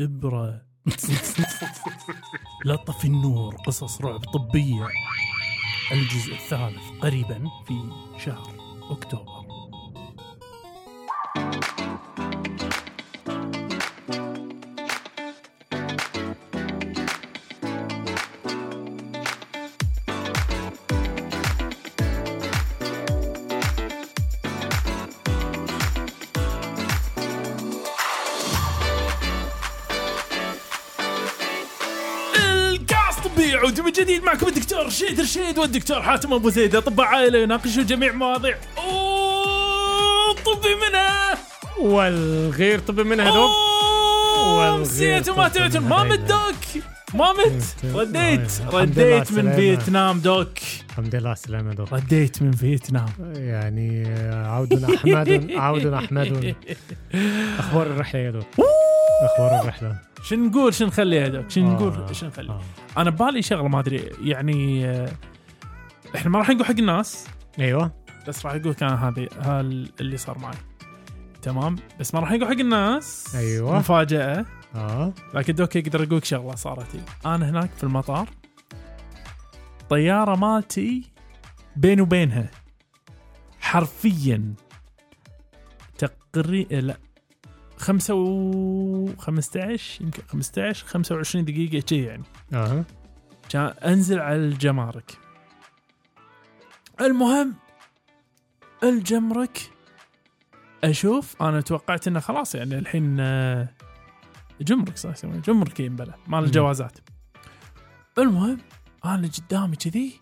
إبرة. لا طفي النور. قصص رعب طبية. الجزء الثالث قريبا في شهر أكتوبر. الدكتور رشيد رشيد والدكتور حاتم أبو زيد أطباء عائلة يناقشوا جميع مواضيع. طبي منها والغير طب منها دوب. نسيت وما طبي تعتن ما مت دوك ما مت رديت رديت من. فيتنام دوك. الحمد لله على السلامة دوب رديت من فيتنام. يعني عود أحمد عود أحمد. أخبار الرحلة يا دوب. أخبار الرحلة. شو نقول شو نخلي يا دوك شو آه، نقول شو نخلي آه. أنا ببالي شغلة ما أدري يعني آه، إحنا ما راح نقول حق الناس. أيوه. بس راح أقول كان هذه هذا اللي صار معي. تمام؟ بس ما راح نقول حق الناس. أيوة. مفاجأة. آه. لكن دوك أقدر أقول لك شغلة صارت لي أنا هناك في المطار. طيارة مالتي بين وبينها. حرفيا. تقريبا لا. خمسة و 15 يمكن 15 25 دقيقة شي يعني. آه. كان أنزل على الجمارك. المهم الجمرك. أشوف أنا توقعت إنه خلاص يعني الحين آه، جمرك صار يسمونه جمرك ينبلى مال. الجوازات. المهم أنا قدامي كذي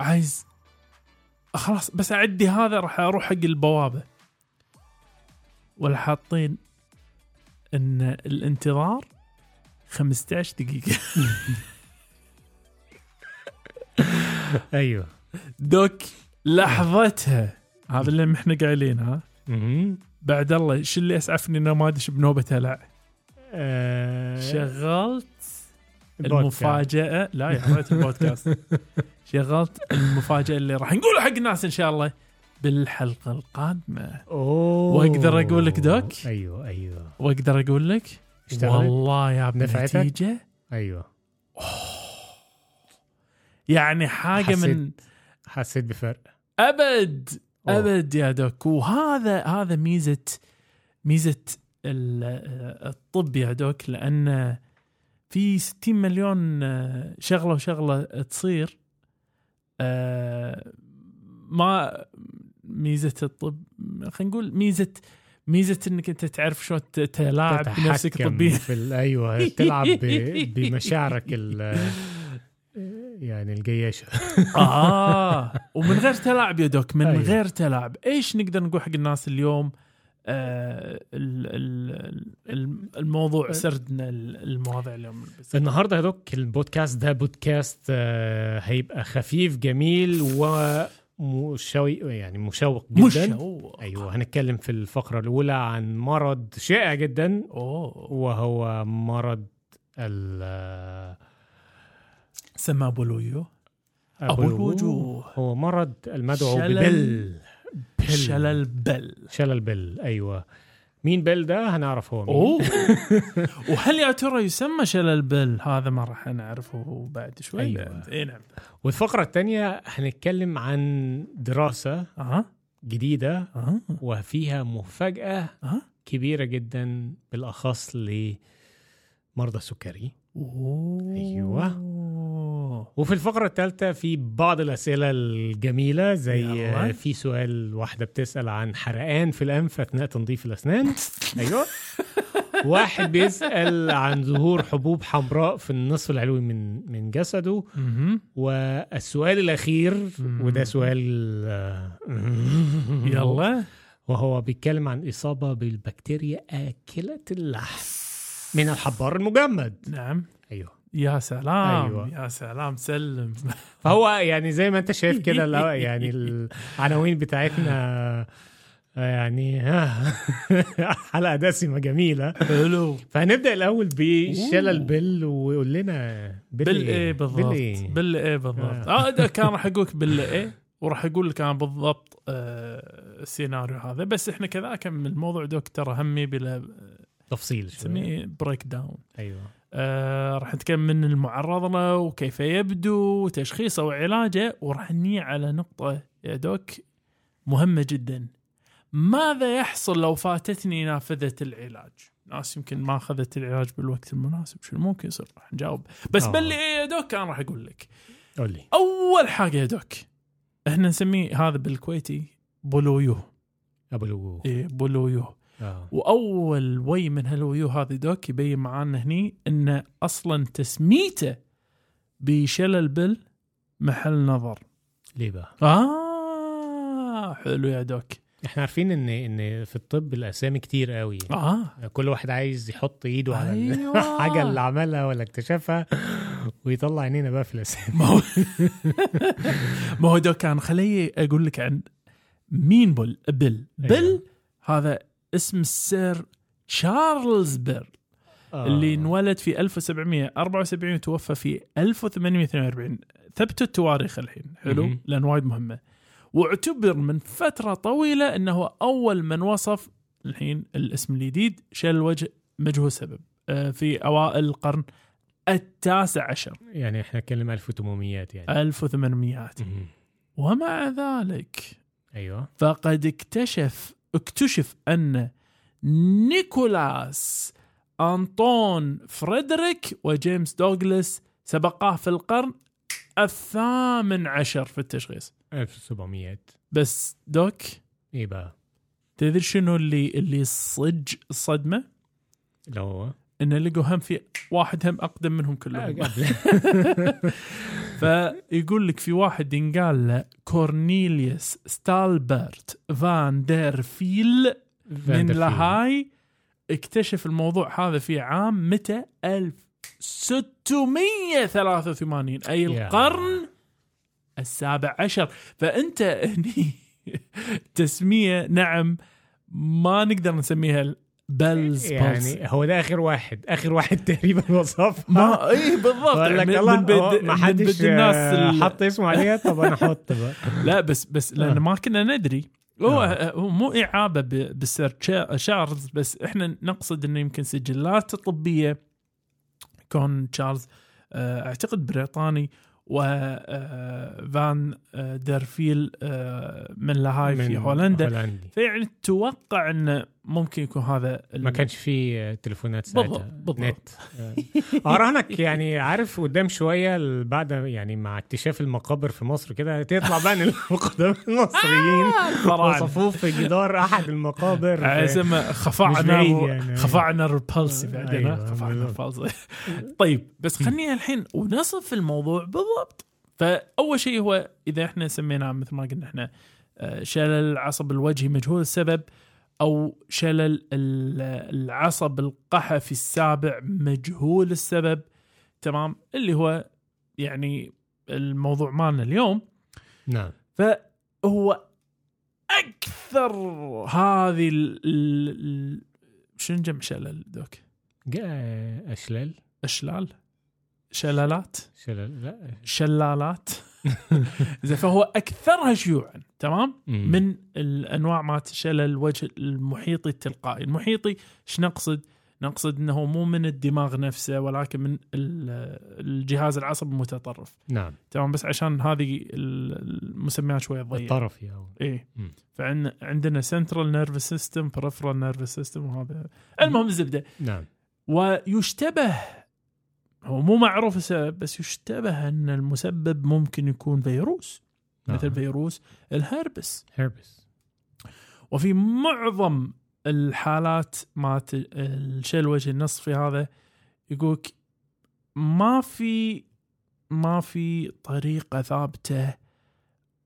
عايز خلاص بس أعدي هذا راح أروح حق البوابة. ولا حاطين إن الانتظار 15 دقيقة. أيوه. دوك. لحظتها. هذا اللي إحنا قايلين ها؟ مهم. بعد الله شو اللي أسعفني إنه ما ادش بنوبة هلع آه، شغلت. المفاجأة. لا يا البودكاست. شغلت المفاجأة اللي راح نقولها حق الناس إن شاء الله بالحلقة القادمة. أوه. وأقدر أقول لك دوك؟ أيوه أيوه. وأقدر أقول لك؟ والله يا؟ النتيجة. أيوه. يعني حاجة حسيت من حسيت بفرق. أبد. أبد يا دوك وهذا هذا ميزة ميزة ال- الطب يا دوك لأن في 60 مليون شغلة وشغلة تصير. آه، ما ميزة الطب خلينا نقول ميزة ميزة إنك أنت تعرف شلون ت- تلاعب بنفسك طبيا. في أيوه تلعب بمشاعرك يعني القياشة. آه ومن غير تلاعب يا دوك من أيوة. غير تلاعب. إيش نقدر نقول حق الناس اليوم؟ آه ال- ال- ال- الموضوع سردنا ال- المواضيع اليوم. النهارده يا دوك البودكاست ده بودكاست آه، هيبقى خفيف جميل ومشوق يعني مشوق جدا. مشوق. أيوه هنتكلم في الفقرة الأولى عن مرض شائع جدا أوه. وهو مرض ال سمى أبو لويو أبو الوجوه. هو مرض المدعو شلل ببل بل. شلل بل شلل بل أيوه. مين بل ده؟ هنعرف هو مين؟ أوه. وهل يا ترى يسمى شلل بل هذا ما راح نعرفه بعد شوي. أيوة. اي نعم. والفقرة الثانية هنتكلم عن دراسة أها. جديدة أها. وفيها مفاجأة أها. كبيرة جدا بالأخص لمرضى السكري. أوه. أيوة. وفي الفقرة الثالثة في بعض الأسئلة الجميلة زي. في سؤال واحدة بتسأل عن حرقان في الأنف أثناء تنظيف الأسنان أيوه واحد بيسأل عن ظهور حبوب حمراء في النصف العلوي من من جسده. والسؤال الأخير. وده سؤال آه، يلا وهو بيتكلم عن إصابة بالبكتيريا آكلة اللحم من الحبار المجمد. نعم. أيوه. يا سلام. أيوة. يا سلام سلم. فهو يعني زي ما أنت شايف كده لا يعني العناوين بتاعتنا آه، يعني حلقة دسمة جميلة. حلو. فهنبدأ الأول بشلل أوه. بل ويقول لنا بل بال إيه؟ بالضبط؟ بل إيه؟ بال إيه بالضبط؟ آه. آه ده كان راح أقول لك بال إيه وراح أقول لك أنا بالضبط آه السيناريو هذا. بس إحنا كذاك من الموضوع دكتور همي بلا تفصيل شوي. نسميه breakdown أيوه. آه راح نتكلم من المعرض له وكيف يبدو وتشخيصه وعلاجه وراح نجي على نقطة يا doc مهمة جدا. ماذا يحصل لو فاتتني نافذة العلاج؟ ناس يمكن ما أخذت العلاج بالوقت المناسب شو ممكن يصير؟ راح نجاوب. بس آه. إيه يا doc أنا راح أقول لك. قول لي. أول حاجة يا doc إحنا نسميه هذا بالكويتي بو الويوه. ابو الوجوه إيه بو الويوه. آه. وأول ويه من هالويوه هذه doc يبين معانا هني إن أصلا تسميته بشلل بال محل نظر. ليه بقى؟ آه حلو يا doc. إحنا عارفين ان إن في الطب الأسامي كتير قوي. آه. كل واحد عايز يحط إيده على أيوة. الحاجة اللي عملها ولا اكتشفها ويطلع عينينا بقى في الأسامي. ما هو ما هو دوك كان خلي أقول لك عن مين بل؟ بل. بل أيوة. هذا اسم السير تشارلز بيل آه. اللي انولد في 1774 وتوفى في 1842 ثبتوا التواريخ الحين حلو. لأن وايد مهمة. واعتبر من فترة طويلة إنه أول من وصف الحين الاسم الجديد شل الوجه مجهول سبب آه، في أوائل القرن التاسع عشر. يعني إحنا نتكلم 1800 يعني. 1800 مهم. ومع ذلك أيوه. فقد اكتشف اكتشف أن نيكولاس أنطون فريدريك وجيمس دوغلاس سبقاه في القرن الثامن عشر في التشخيص. 1700 بس doc إيه بقى؟ تدري شنو اللي اللي صج الصدمه اللي هو إن لقوا هم في واحد هم أقدم منهم كلهم. فيقول لك في واحد ينقال له كورنيليوس ستالبرت فان دير فيل من. لاهاي اكتشف الموضوع هذا في عام متى 1683 أي. القرن السابع عشر فأنت هني تسمية نعم ما نقدر نسميها Bell's يعني هو ده آخر واحد. آخر واحد تقريبا وصفها ما اي بالضبط. وقال لك من- الله من بد- ما حدش الناس آه، حط اسمه عليها طب أنا أحط بقى. لا بس بس لأن آه. ما كنا ندري. هو آه. هو مو إعابة بالسير تشا- تشارلز بس إحنا نقصد إنه يمكن سجلات طبية. كون تشارلز أعتقد بريطاني وفان ديرفيل آه، من لاهاي في هولندا. فيعني تتوقع إنه ممكن يكون هذا ما كانش فيه تليفونات ساعتها بالضبط، بالضبط. نت آه. اراهنك يعني عارف قدام شوية بعد يعني مع اكتشاف المقابر في مصر كده تطلع بقى إن القدماء المصريين فراعنة. وصفوه في جدار أحد المقابر في- بعيد يعني. خفاعنا الريبلسي بعدين أيوة، ها؟ خفاعنا بالضبط. الريبلسي طيب بس خلينا الحين ونصف الموضوع بالضبط فأول شيء هو إذا إحنا سميناه مثل ما قلنا إحنا آه، شلل العصب الوجهي مجهول السبب أو شلل ال- العصب القحفي السابع مجهول السبب تمام؟ اللي هو يعني الموضوع مالنا اليوم. نعم. فهو أكثر هذه ال ال- شنو جمع شلل دوك؟ جاء اشلال أشلال. شلالات. شلال لا. شلالات. زين فهو أكثرها شيوعا تمام. من الأنواع مالت شلل الوجه المحيطي التلقائي. المحيطي إيش نقصد؟ نقصد إنه مو من الدماغ نفسه ولكن من ال- الجهاز العصبي المتطرف. نعم. تمام؟ بس عشان هذه ال- المسميات شوية ضيقه الطرفي أو إيه. مم. فعندنا central nervous system peripheral nervous system وهذا. المهم الزبده نعم. ويشتبه هو مو معروف السبب بس يشتبه أن المسبب ممكن يكون فيروس مثل آه. فيروس الهربس. هيربس وفي معظم الحالات مالت الشيء الوجه النصفي هذا يقولك ما في ما في طريقة ثابتة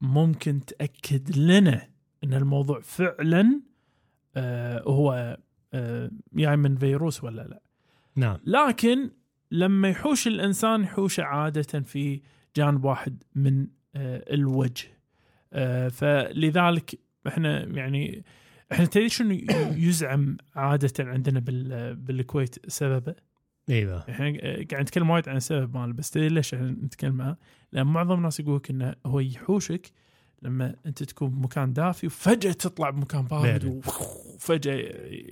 ممكن تأكد لنا أن الموضوع فعلا آه هو آه يعني من فيروس ولا لا. نعم. لكن لما يحوش الإنسان يحوش عادة في جانب واحد من آه، الوجه آه، فلذلك إحنا يعني إحنا تدري شنو يزعم عادة عندنا بال- بالكويت سببه؟ إيوه إحنا قاعد نتكلم وايد عن السبب ماله بس تدري ليش إحنا نتكلم عنه؟ لأن معظم الناس يقول لك إنه هو يحوشك لما أنت تكون بمكان دافي وفجأة تطلع بمكان بارد بارد. وفجأة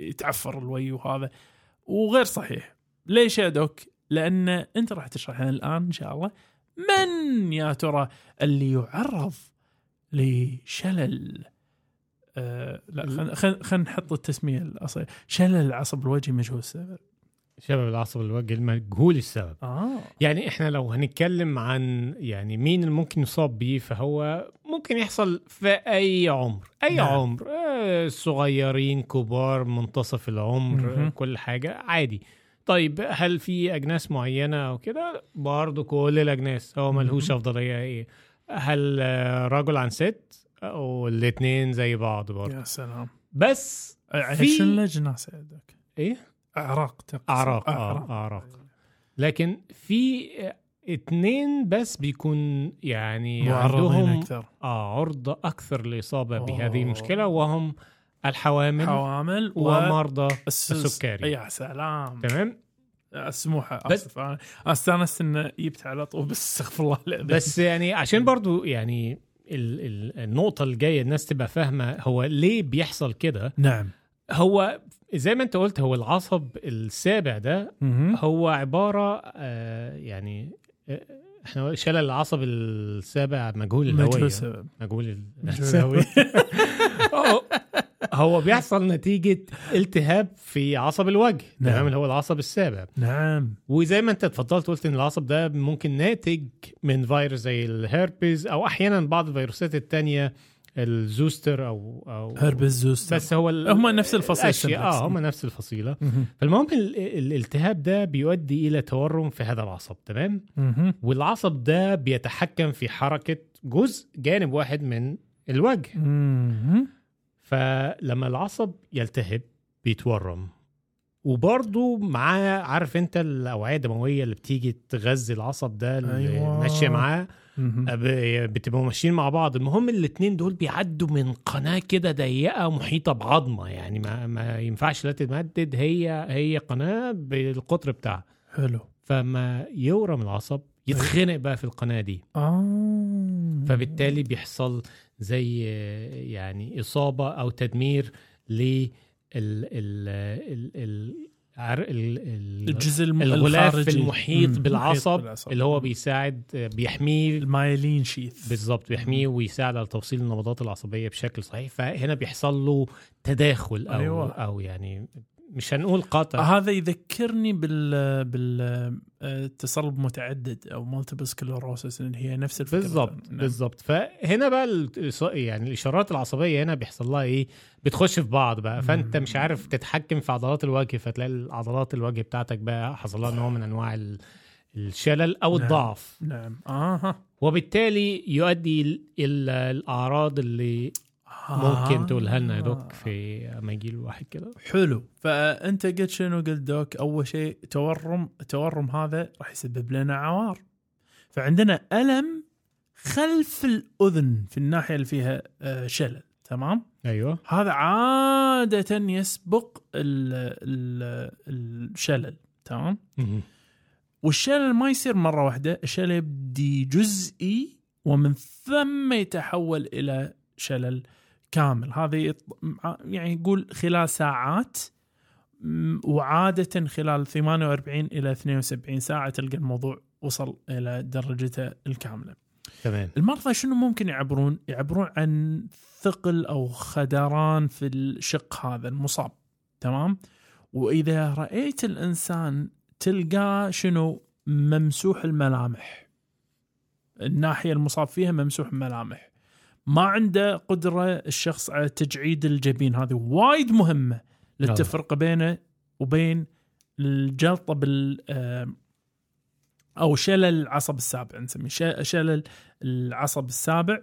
يتعفر الوي وهذا وغير صحيح ليش يا دوك لأن أنت راح تشرح لنا الآن إن شاء الله من يا ترى اللي يعرض لشلل؟ آه لا خلينا خل خل نحط التسمية الأصلية. شلل العصب الوجهي مجهول السبب. شباب العصب الوجه المجهول السبب. آه. يعني إحنا لو هنتكلم عن يعني مين اللي ممكن يصاب بيه فهو ممكن يحصل في أي عمر. أي نعم. عمر. آه، صغيرين كبار منتصف العمر مهم. آه، كل حاجة عادي. طيب هل في أجناس معينة أو كده؟ برضه كل الأجناس هو ملهوش. أفضلية. إيه؟ هل آه، رجل عن ست؟ أو الاثنين زي بعض برضه يا سلام. بس في- الاجناس دوك؟ إيه؟ أعراق تقصد. أعراق آه أعراق. لكن في اتنين بس بيكون يعني عندهم أكثر. آه عرضة أكثر للإصابة. بهذه المشكلة وهم الحوامل حوامل ومرضى الس- السكري. يا سلام. تمام؟ السموحه بس- آسف. أنا استانست إنه جبت على طول بس استغفر الله العظيم. بس يعني عشان برضو يعني ال ال النقطة الجاية الناس تبقى فاهمة هو ليه بيحصل كده. نعم. هو زي ما أنت قلت هو العصب السابع ده مهم. هو عبارة آه يعني آه، إحنا شلل العصب السابع مجهول السبب. مجهول مجهول الهوية. هو- هو بيحصل نتيجة التهاب في عصب الوجه نعم. تمام اللي هو العصب السابع نعم وزي ما انت اتفضلت قلت إن العصب ده ممكن ناتج من فيروس زي الهيربيز أو أحيانا بعض الفيروسات التانية ال zoster أو أو herpes zoster بس هو هم نفس simplex. آه هم نفس الفصيلة مهم. فالمهم ال- ال- الالتهاب ده بيؤدي إلى تورم في هذا العصب تمام. والعصب ده بيتحكم في حركة جزء جانب واحد من الوجه. فلما العصب يلتهب بيتورم. وبرضه معاه عارف انت الأوعية الدموية اللي بتيجي تغذي العصب ده اللي أيوة. ماشية معاه؟ بتبقوا ماشيين مع بعض. المهم الاتنين دول بيعدوا من قناة كده ضيقة محيطة بعظمة. يعني ما, ما ينفعش لا تتمدد. هي هي قناة بالقطر بتاعها. حلو. فما يورم العصب يتخنق بقى في القناة دي. آه. فبالتالي بيحصل زي يعني إصابة أو تدمير ل ال ال ال ال عر- ال- ال- الجزء الغلاف الخارجي. المحيط مم. بالعصب بالعصب. اللي هو بيساعد بيحميه ال myelin sheath بالظبط بيحميه ويساعد على توصيل النبضات العصبية بشكل صحيح فهنا بيحصل له تداخل أو أيوة. أو يعني مش هنقول قطع هذا يذكرني بال بال تصلب متعدد أو multiple sclerosis اللي هي نفس الفكرة بالظبط نعم. بالظبط فهنا بقى يعني الإشارات العصبية هنا بيحصل لها إيه؟ بتخش في بعض بقى. فأنت. مش عارف تتحكم في عضلات الوجه فتلاقي عضلات الوجه بتاعتك بقى حصل لها نوع من أنواع ال- الشلل أو نعم. الضعف. نعم. أها. وبالتالي يؤدي ال- ال- الأعراض اللي ممكن تقولها لنا يا دوك في اما يجي الواحد كده؟ حلو. فأنت قلت شنو؟ قلت دوك أول شيء تورم التورم هذا راح يسبب لنا عوار. فعندنا ألم خلف الأذن في الناحية اللي فيها آه، شلل تمام؟ أيوه. هذا عادة يسبق ال ال الشلل تمام؟ والشلل ما يصير مرة واحدة الشلل يبدي جزئي ومن ثم يتحول إلى شلل كامل. هذا مع- يعني يقول خلال ساعات وعادة خلال 48 إلى 72 ساعة تلقى الموضوع وصل إلى درجته الكاملة. تمام. المرضى شنو ممكن يعبرون؟ يعبرون عن ثقل أو خدران في الشق هذا المصاب. تمام؟ وإذا رأيت الإنسان تلقاه شنو؟ ممسوح الملامح. الناحية المصاب فيها ممسوح الملامح. ما عنده قدرة الشخص على تجعيد الجبين هذه وايد مهمة للتفرقة بينه وبين الجلطة بال آه، أو شلل العصب السابع نسميه شلل العصب السابع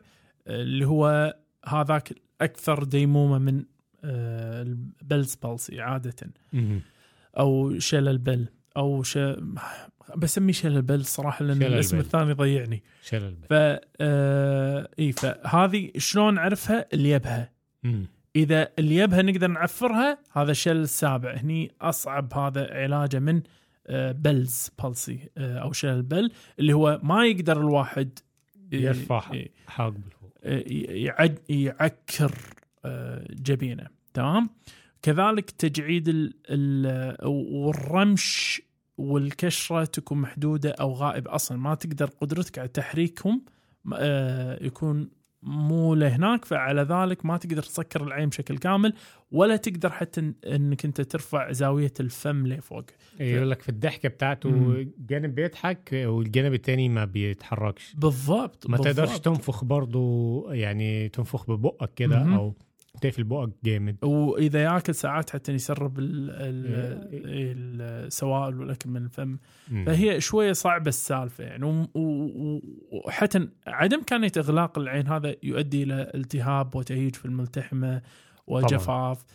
اللي هو هذاك أكثر ديمومة من آه، البلز بالسي عادةً. مهم. أو شلل بل. أو ش... بسميه شلل بل صراحة لأن شلل الاسم. الثاني ضيعني. شلل ف آه... إي فهذه شلون نعرفها؟ اللي يبها مم. إذا اللي يبها نقدر نعفرها هذا الشلل السابع هني أصعب هذا علاجه من آه، بلز بالسي آه، أو شلل بل اللي هو ما يقدر الواحد ي- يرفع ي- حاجب لفوق يعد يعكر آه، جبينه. تمام؟ كذلك تجعيد ال ال والرمش والكشرة تكون محدودة أو غائب أصلا ما تقدر قدرتك على تحريكهم آه، يكون مو لهناك فعلى ذلك ما تقدر تسكر العين بشكل كامل ولا تقدر حتى إنك أنت ترفع زاوية الفم لفوق يقول لك في الضحكة بتاعته. جانب بيضحك والجانب التاني ما بيتحركش بالضبط ما بالضبط. تقدرش تنفخ برضو يعني تنفخ ببقك كده. أو تقفل بقك جامد. وإذا ياكل ساعات حتى يسرب ال- إيه. ال- السوائل والأكل من الفم. مم. فهي شوية صعبة السالفة يعني. وحتى عدم كانت إغلاق العين هذا يؤدي إلى التهاب وتهيج في الملتحمة وجفاف.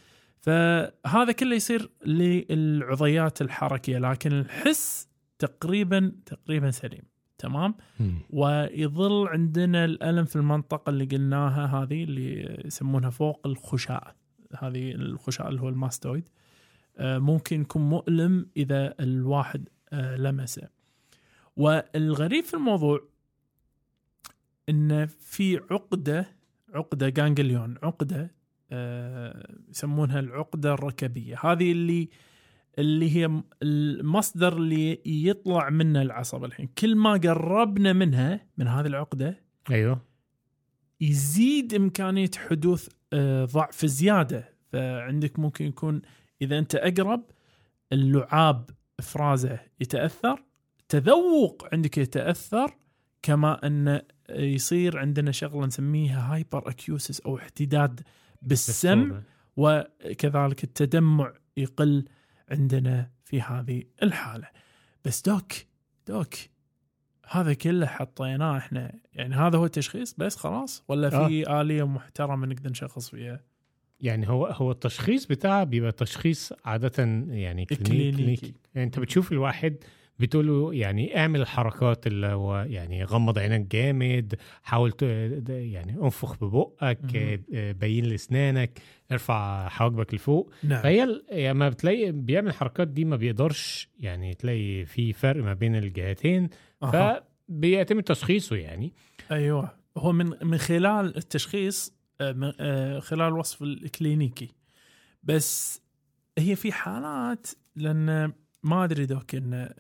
فهذا كله يصير للعضيات الحركية لكن الحس تقريبا تقريبا سليم. تمام؟ مم. ويظل عندنا الألم في المنطقة اللي قلناها هذه اللي يسمونها فوق الخشاء. هذه الخشاء اللي هو الماستويد. آه، ممكن يكون مؤلم إذا الواحد آه، لمسه. والغريب في الموضوع إن في عقدة عقدة جانجليون عقدة آه، يسمونها العقدة الركبية. هذه اللي اللي هي المصدر اللي يطلع منه العصب الحين. كل ما قربنا منها من هذه العقدة أيوه. يزيد إمكانية حدوث آه، ضعف زيادة. فعندك ممكن يكون إذا أنت أقرب اللعاب إفرازه يتأثر تذوق عندك يتأثر كما أن يصير عندنا شغلة نسميها hyperacusis أو احتداد بالسمع بالصوت. وكذلك التدمع يقل عندنا في هذه الحالة. بس doc doc هذا كله حطيناه إحنا. يعني هذا هو التشخيص بس خلاص؟ ولا في آلية محترمة نقدر نشخص فيها؟ يعني هو هو التشخيص بتاعه بيبقى تشخيص عادة يعني كلينيكي. كلينيكي. يعني أنت بتشوف الواحد بتقول له يعني اعمل الحركات اللي هو يعني غمض عينك جامد حاول يعني انفخ ببقك. آه، بين لاسنانك ارفع حواجبك لفوق. نعم. فهي ال- يعني ما بتلاقي بيعمل الحركات دي ما بيقدرش يعني تلاقي في فرق ما بين الجهتين. فبيتم تشخيصه يعني. أيوه. هو من من خلال التشخيص آه، من- آه، خلال الوصف الكلينيكي. بس هي في حالات لأن ما أدري دوك إن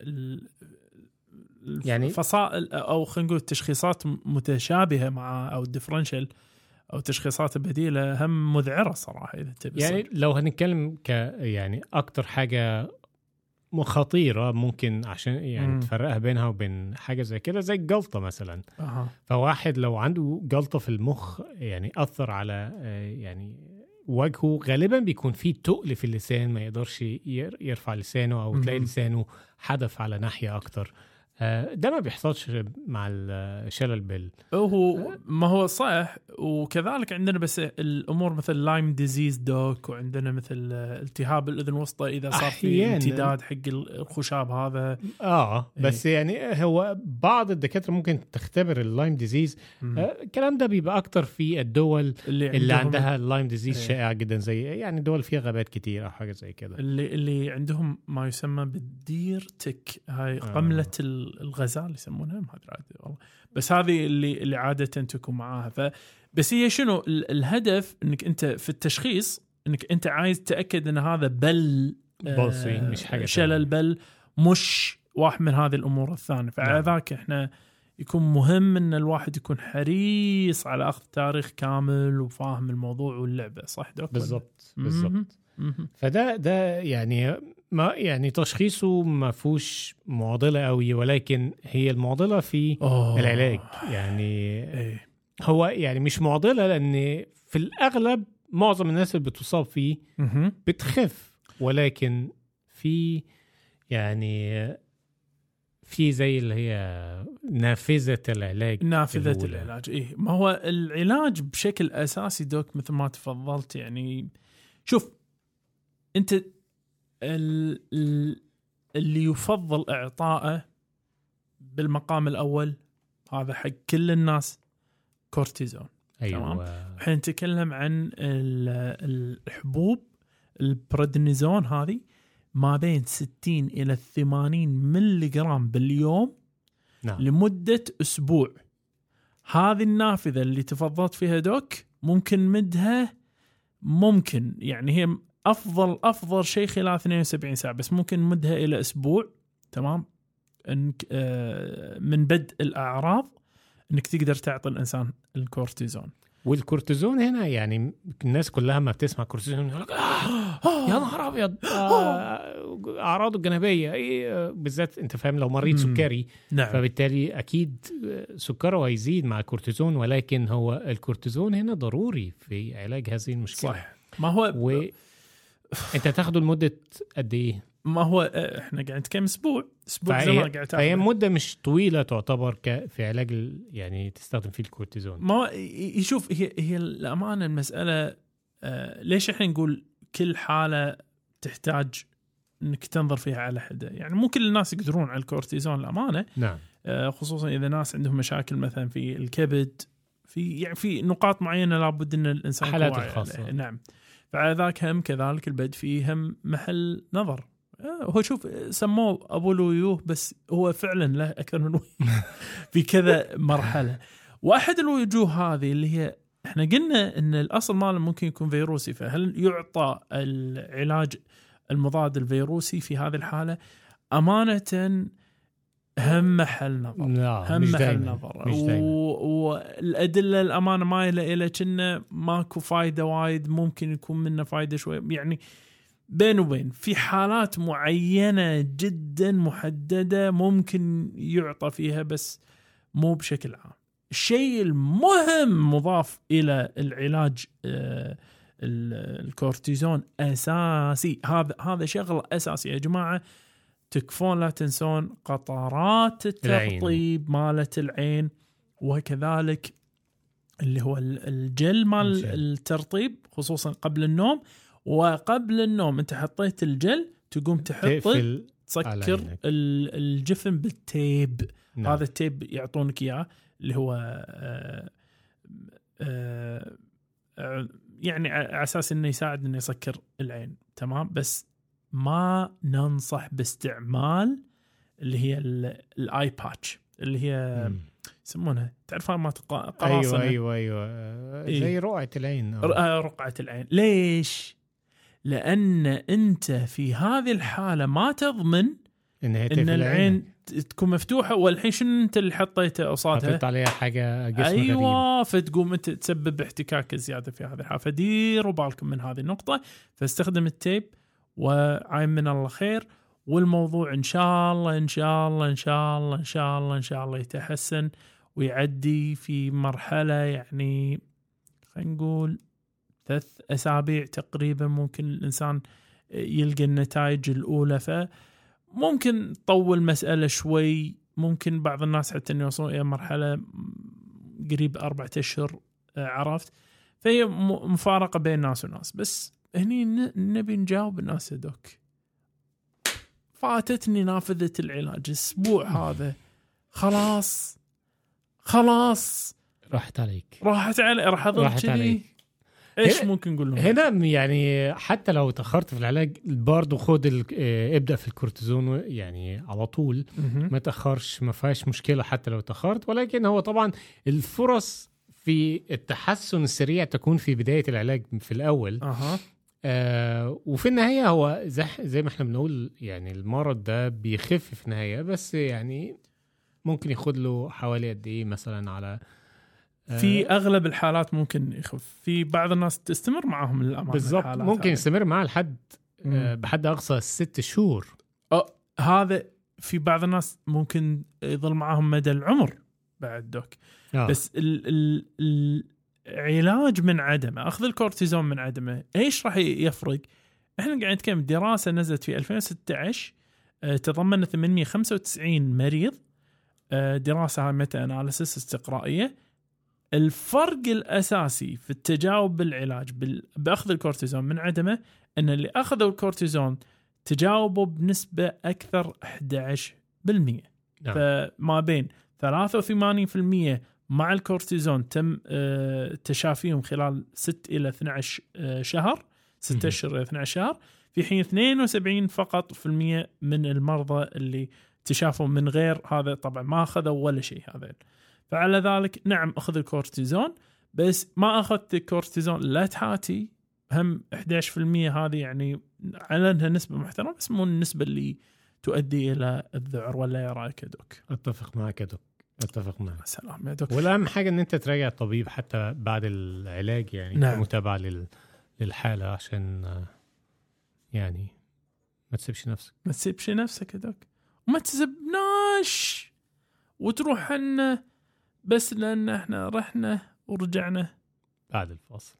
يعني- الفصائل أو خلينا نقول تشخيصات متشابهة مع أو ديفرنشال أو تشخيصات بديله هم مذعرة صراحة إذا تبي يعني صدق. لو هنتكلم ك يعني أكتر حاجة خطيرة ممكن عشان يعني مم. تفرقها بينها وبين حاجة زي كده زي الجلطة مثلا أها فواحد لو عنده جلطة في المخ يعني أثر على آه، يعني وجهه غالبا بيكون فيه تقل في اللسان ما يقدرش ير- يرفع لسانه أو تلاقي. لسانه حدف على ناحية أكتر ده ما بيحصلش مع الشلل بل هو ما هو صح وكذلك عندنا بس الأمور مثل Lyme disease doc وعندنا مثل التهاب الأذن الوسطى إذا صار في. امتداد حق الخشاب هذا آه بس يعني هو بعض الدكاترة ممكن تختبر ال Lyme disease آه، الكلام ده بيبقى أكتر في الدول اللي, اللي عندها ال Lyme disease إيه. شائع جدا زي يعني دول فيها غابات كتير أو حاجة زي كده اللي اللي عندهم ما يسمى بال deer tick هاي آه. قملة ال- الغزال يسمونها ما أدري عاد والله. بس هذه اللي اللي عادة تكون معاها. ف بس هي شنو؟ ال- الهدف إنك أنت في التشخيص إنك أنت عايز تأكد إن هذا Bell آه، palsy، مش حاجة شلل بل مش واحد من هذه الأمور الثانية. فعلى نعم. ذاك إحنا يكون مهم إن الواحد يكون حريص على أخذ تاريخ كامل وفاهم الموضوع واللعبة صح دوك مهم. بالظبط مهم. فده ده يعني ما يعني تشخيصه ما فيهوش معضلة قوي ولكن هي المعضلة في أوه. العلاج يعني إيه هو يعني مش معضلة لأن في الأغلب معظم الناس اللي بتصاب فيه. بتخف ولكن في يعني في زي اللي هي نافذة العلاج نافذة الأولى. العلاج إيه ما هو العلاج بشكل أساسي دوك مثل ما تفضلت يعني شوف أنت اللي يفضل إعطائه بالمقام الأول هذا حق كل الناس كورتيزون. أيوه. الحين نتكلم عن ال- الحبوب البريدنيزون هذه ما بين 60 إلى 80 ملي جرام باليوم نعم. لمدة أسبوع. هذه النافذة اللي تفضلت فيها doc ممكن مدها ممكن يعني هي أفضل أفضل شيء خلال 72 ساعة بس ممكن نمدها إلى أسبوع تمام؟ إنك آه، من بدء الأعراض إنك تقدر تعطي الإنسان الكورتيزون. والكورتيزون هنا يعني الناس كلها ما بتسمع كورتيزون يقول لك آه يا نهار أبيض آه اعراضه الجانبيه آه، بالذات أنت فاهم لو مريض. سكري نعم. فبالتالي أكيد سكره هيزيد مع الكورتيزون ولكن هو الكورتيزون هنا ضروري في علاج هذه المشكلة. صح ما هو و انت تاخده لمدة قد إيه؟ ما هو آه، إحنا قاعد نتكلم أسبوع أسبوع زي ما فهي, قاعد فهي تاخذه. مدة مش طويلة تعتبر ك في علاج ال- يعني تستخدم فيه الكورتيزون ما هو يشوف هي هي الأمانة المسألة آه، ليش إحنا نقول كل حالة تحتاج إنك تنظر فيها على حده يعني مو كل الناس يقدرون على الكورتيزون الأمانة نعم آه، خصوصا إذا ناس عندهم مشاكل مثلا في الكبد في يعني في نقاط معينة لابد إن الإنسان حالات. عليها. نعم فعلى ذاك هم كذلك البد فيه هم محل نظر. آه، هو شوف سموه أبو الويوه بس هو فعلا له أكثر من وجه في كذا مرحلة. واحد الوجوه هذه اللي هي إحنا قلنا إن الأصل ماله ممكن يكون فيروسي فهل يعطى العلاج المضاد الفيروسي في هذه الحالة؟ أمانة هم محل نظر. لا هم مش محل دايما نظر. مش دايما. و- والأدلة الأمانة مايله إلى كنا ماكو فايدة وايد ممكن يكون منه فايدة شوي. يعني بين وبين في حالات معينة جدا محددة ممكن يعطى فيها بس مو بشكل عام. الشيء المهم مضاف إلى العلاج آه، ال- الكورتيزون أساسي. هذا هذا شغلة اساسي يا جماعة. تكفون لا تنسون قطرات. الترطيب مالت العين وكذلك اللي هو ال- الجل مال. الترطيب خصوصا قبل النوم وقبل النوم أنت حطيت الجل تقوم تحط تسكر الجفن بال tape نعم. هذا ال tape يعطونك إياه اللي هو آه، آه، يعني على أساس إنه يساعد إنه يسكر العين تمام بس ما ننصح باستعمال اللي هي ال- ال eye patch اللي هي. يسمونها تعرفها ما قراصنة أيوه أيوه أيوه. زي رقعة العين آه. ر- رقعة العين ليش؟ لأن أنت في هذه الحالة ما تضمن إن تقفل العين تكون مفتوحة والحين شنو أنت اللي حطيته قصادها؟ حطيت عليها حاجة جسم غريب أيوه فتقوم أنت تسبب احتكاك زيادة في هذه الحالة فديروا بالكم من هذه النقطة فاستخدم التيب وعين من الله خير. والموضوع إن شاء الله إن شاء الله إن شاء الله إن شاء الله إن شاء الله يتحسن ويعدي في مرحلة يعني خلينا نقول ثلاث أسابيع تقريبا ممكن الإنسان يلقى النتائج الأولى. فممكن تطول مسألة شوي. ممكن بعض الناس حتى إنه يوصلون إلى مرحلة قريب أربعة أشهر آه، عرفت؟ فهي م- مفارقة بين ناس وناس. بس هني نبي نجاوب الناس يا دوك فاتتني نافذة العلاج. الأسبوع هذا. خلاص. خلاص. راحت عليك. راحت علي راح أظل راحت كذي. عليك. إيش ممكن نقول لهم؟ هنا يعني حتى لو تأخرت في العلاج برضه خد آه، ابدأ في الكورتيزون يعني على طول. ما تأخرش ما فيهاش مشكلة حتى لو تأخرت. ولكن هو طبعا الفرص في التحسن السريع تكون في بداية العلاج في الأول. أها. آه وفي النهاية هو زي, زي ما إحنا بنقول يعني المرض ده بيخف في النهاية بس يعني ممكن ياخد له حوالي قد إيه مثلا على آه، في أغلب الحالات ممكن يخف في بعض الناس تستمر معاهم الامانه بالضبط ممكن هذه. يستمر معاه لحد آه. بحد أقصى ست شهور هذا في بعض الناس ممكن يظل معاهم مدى العمر بعد دوك آه. بس ال ال العلاج من عدمه أخذ الكورتيزون من عدمه إيش راح يفرق؟ إحنا قاعد نتكلم دراسة نزلت في 2016 آه، تضمنت 895 مريض آه، دراسة هاي meta-analysis استقرائية. الفرق الأساسي في التجاوب بالعلاج بال- بأخذ الكورتيزون من عدمه إن اللي أخذوا الكورتيزون تجاوبوا بنسبة أكثر 11% نعم. فما بين 83% مع الكورتيزون تم آه، تشافيهم خلال 6 إلى 12 آه، شهر 6 مهم. اشهر إلى 12 شهر في حين 72 فقط في المية من المرضى اللي تشافوا من غير هذا طبعا ما أخذوا ولا شيء هذا فعلى ذلك نعم اخذ الكورتيزون بس ما أخذت الكورتيزون لا تحاتي هم 11% هذه يعني على أنها نسبة محترمة بس مو النسبة اللي تؤدي إلى الذعر ولا يا رايك يا doc؟ أتفق معك doc اتفق معك سلام يا doc والأهم حاجة إن أنت تراجع الطبيب حتى بعد العلاج يعني نعم. كمتابعة لل... للحالة عشان آه، يعني ما تسيبش نفسك. ما تسيبش نفسك يا doc وما تسبناش وتروح عنا بس لأن إحنا رحنا ورجعنا. بعد الفاصل.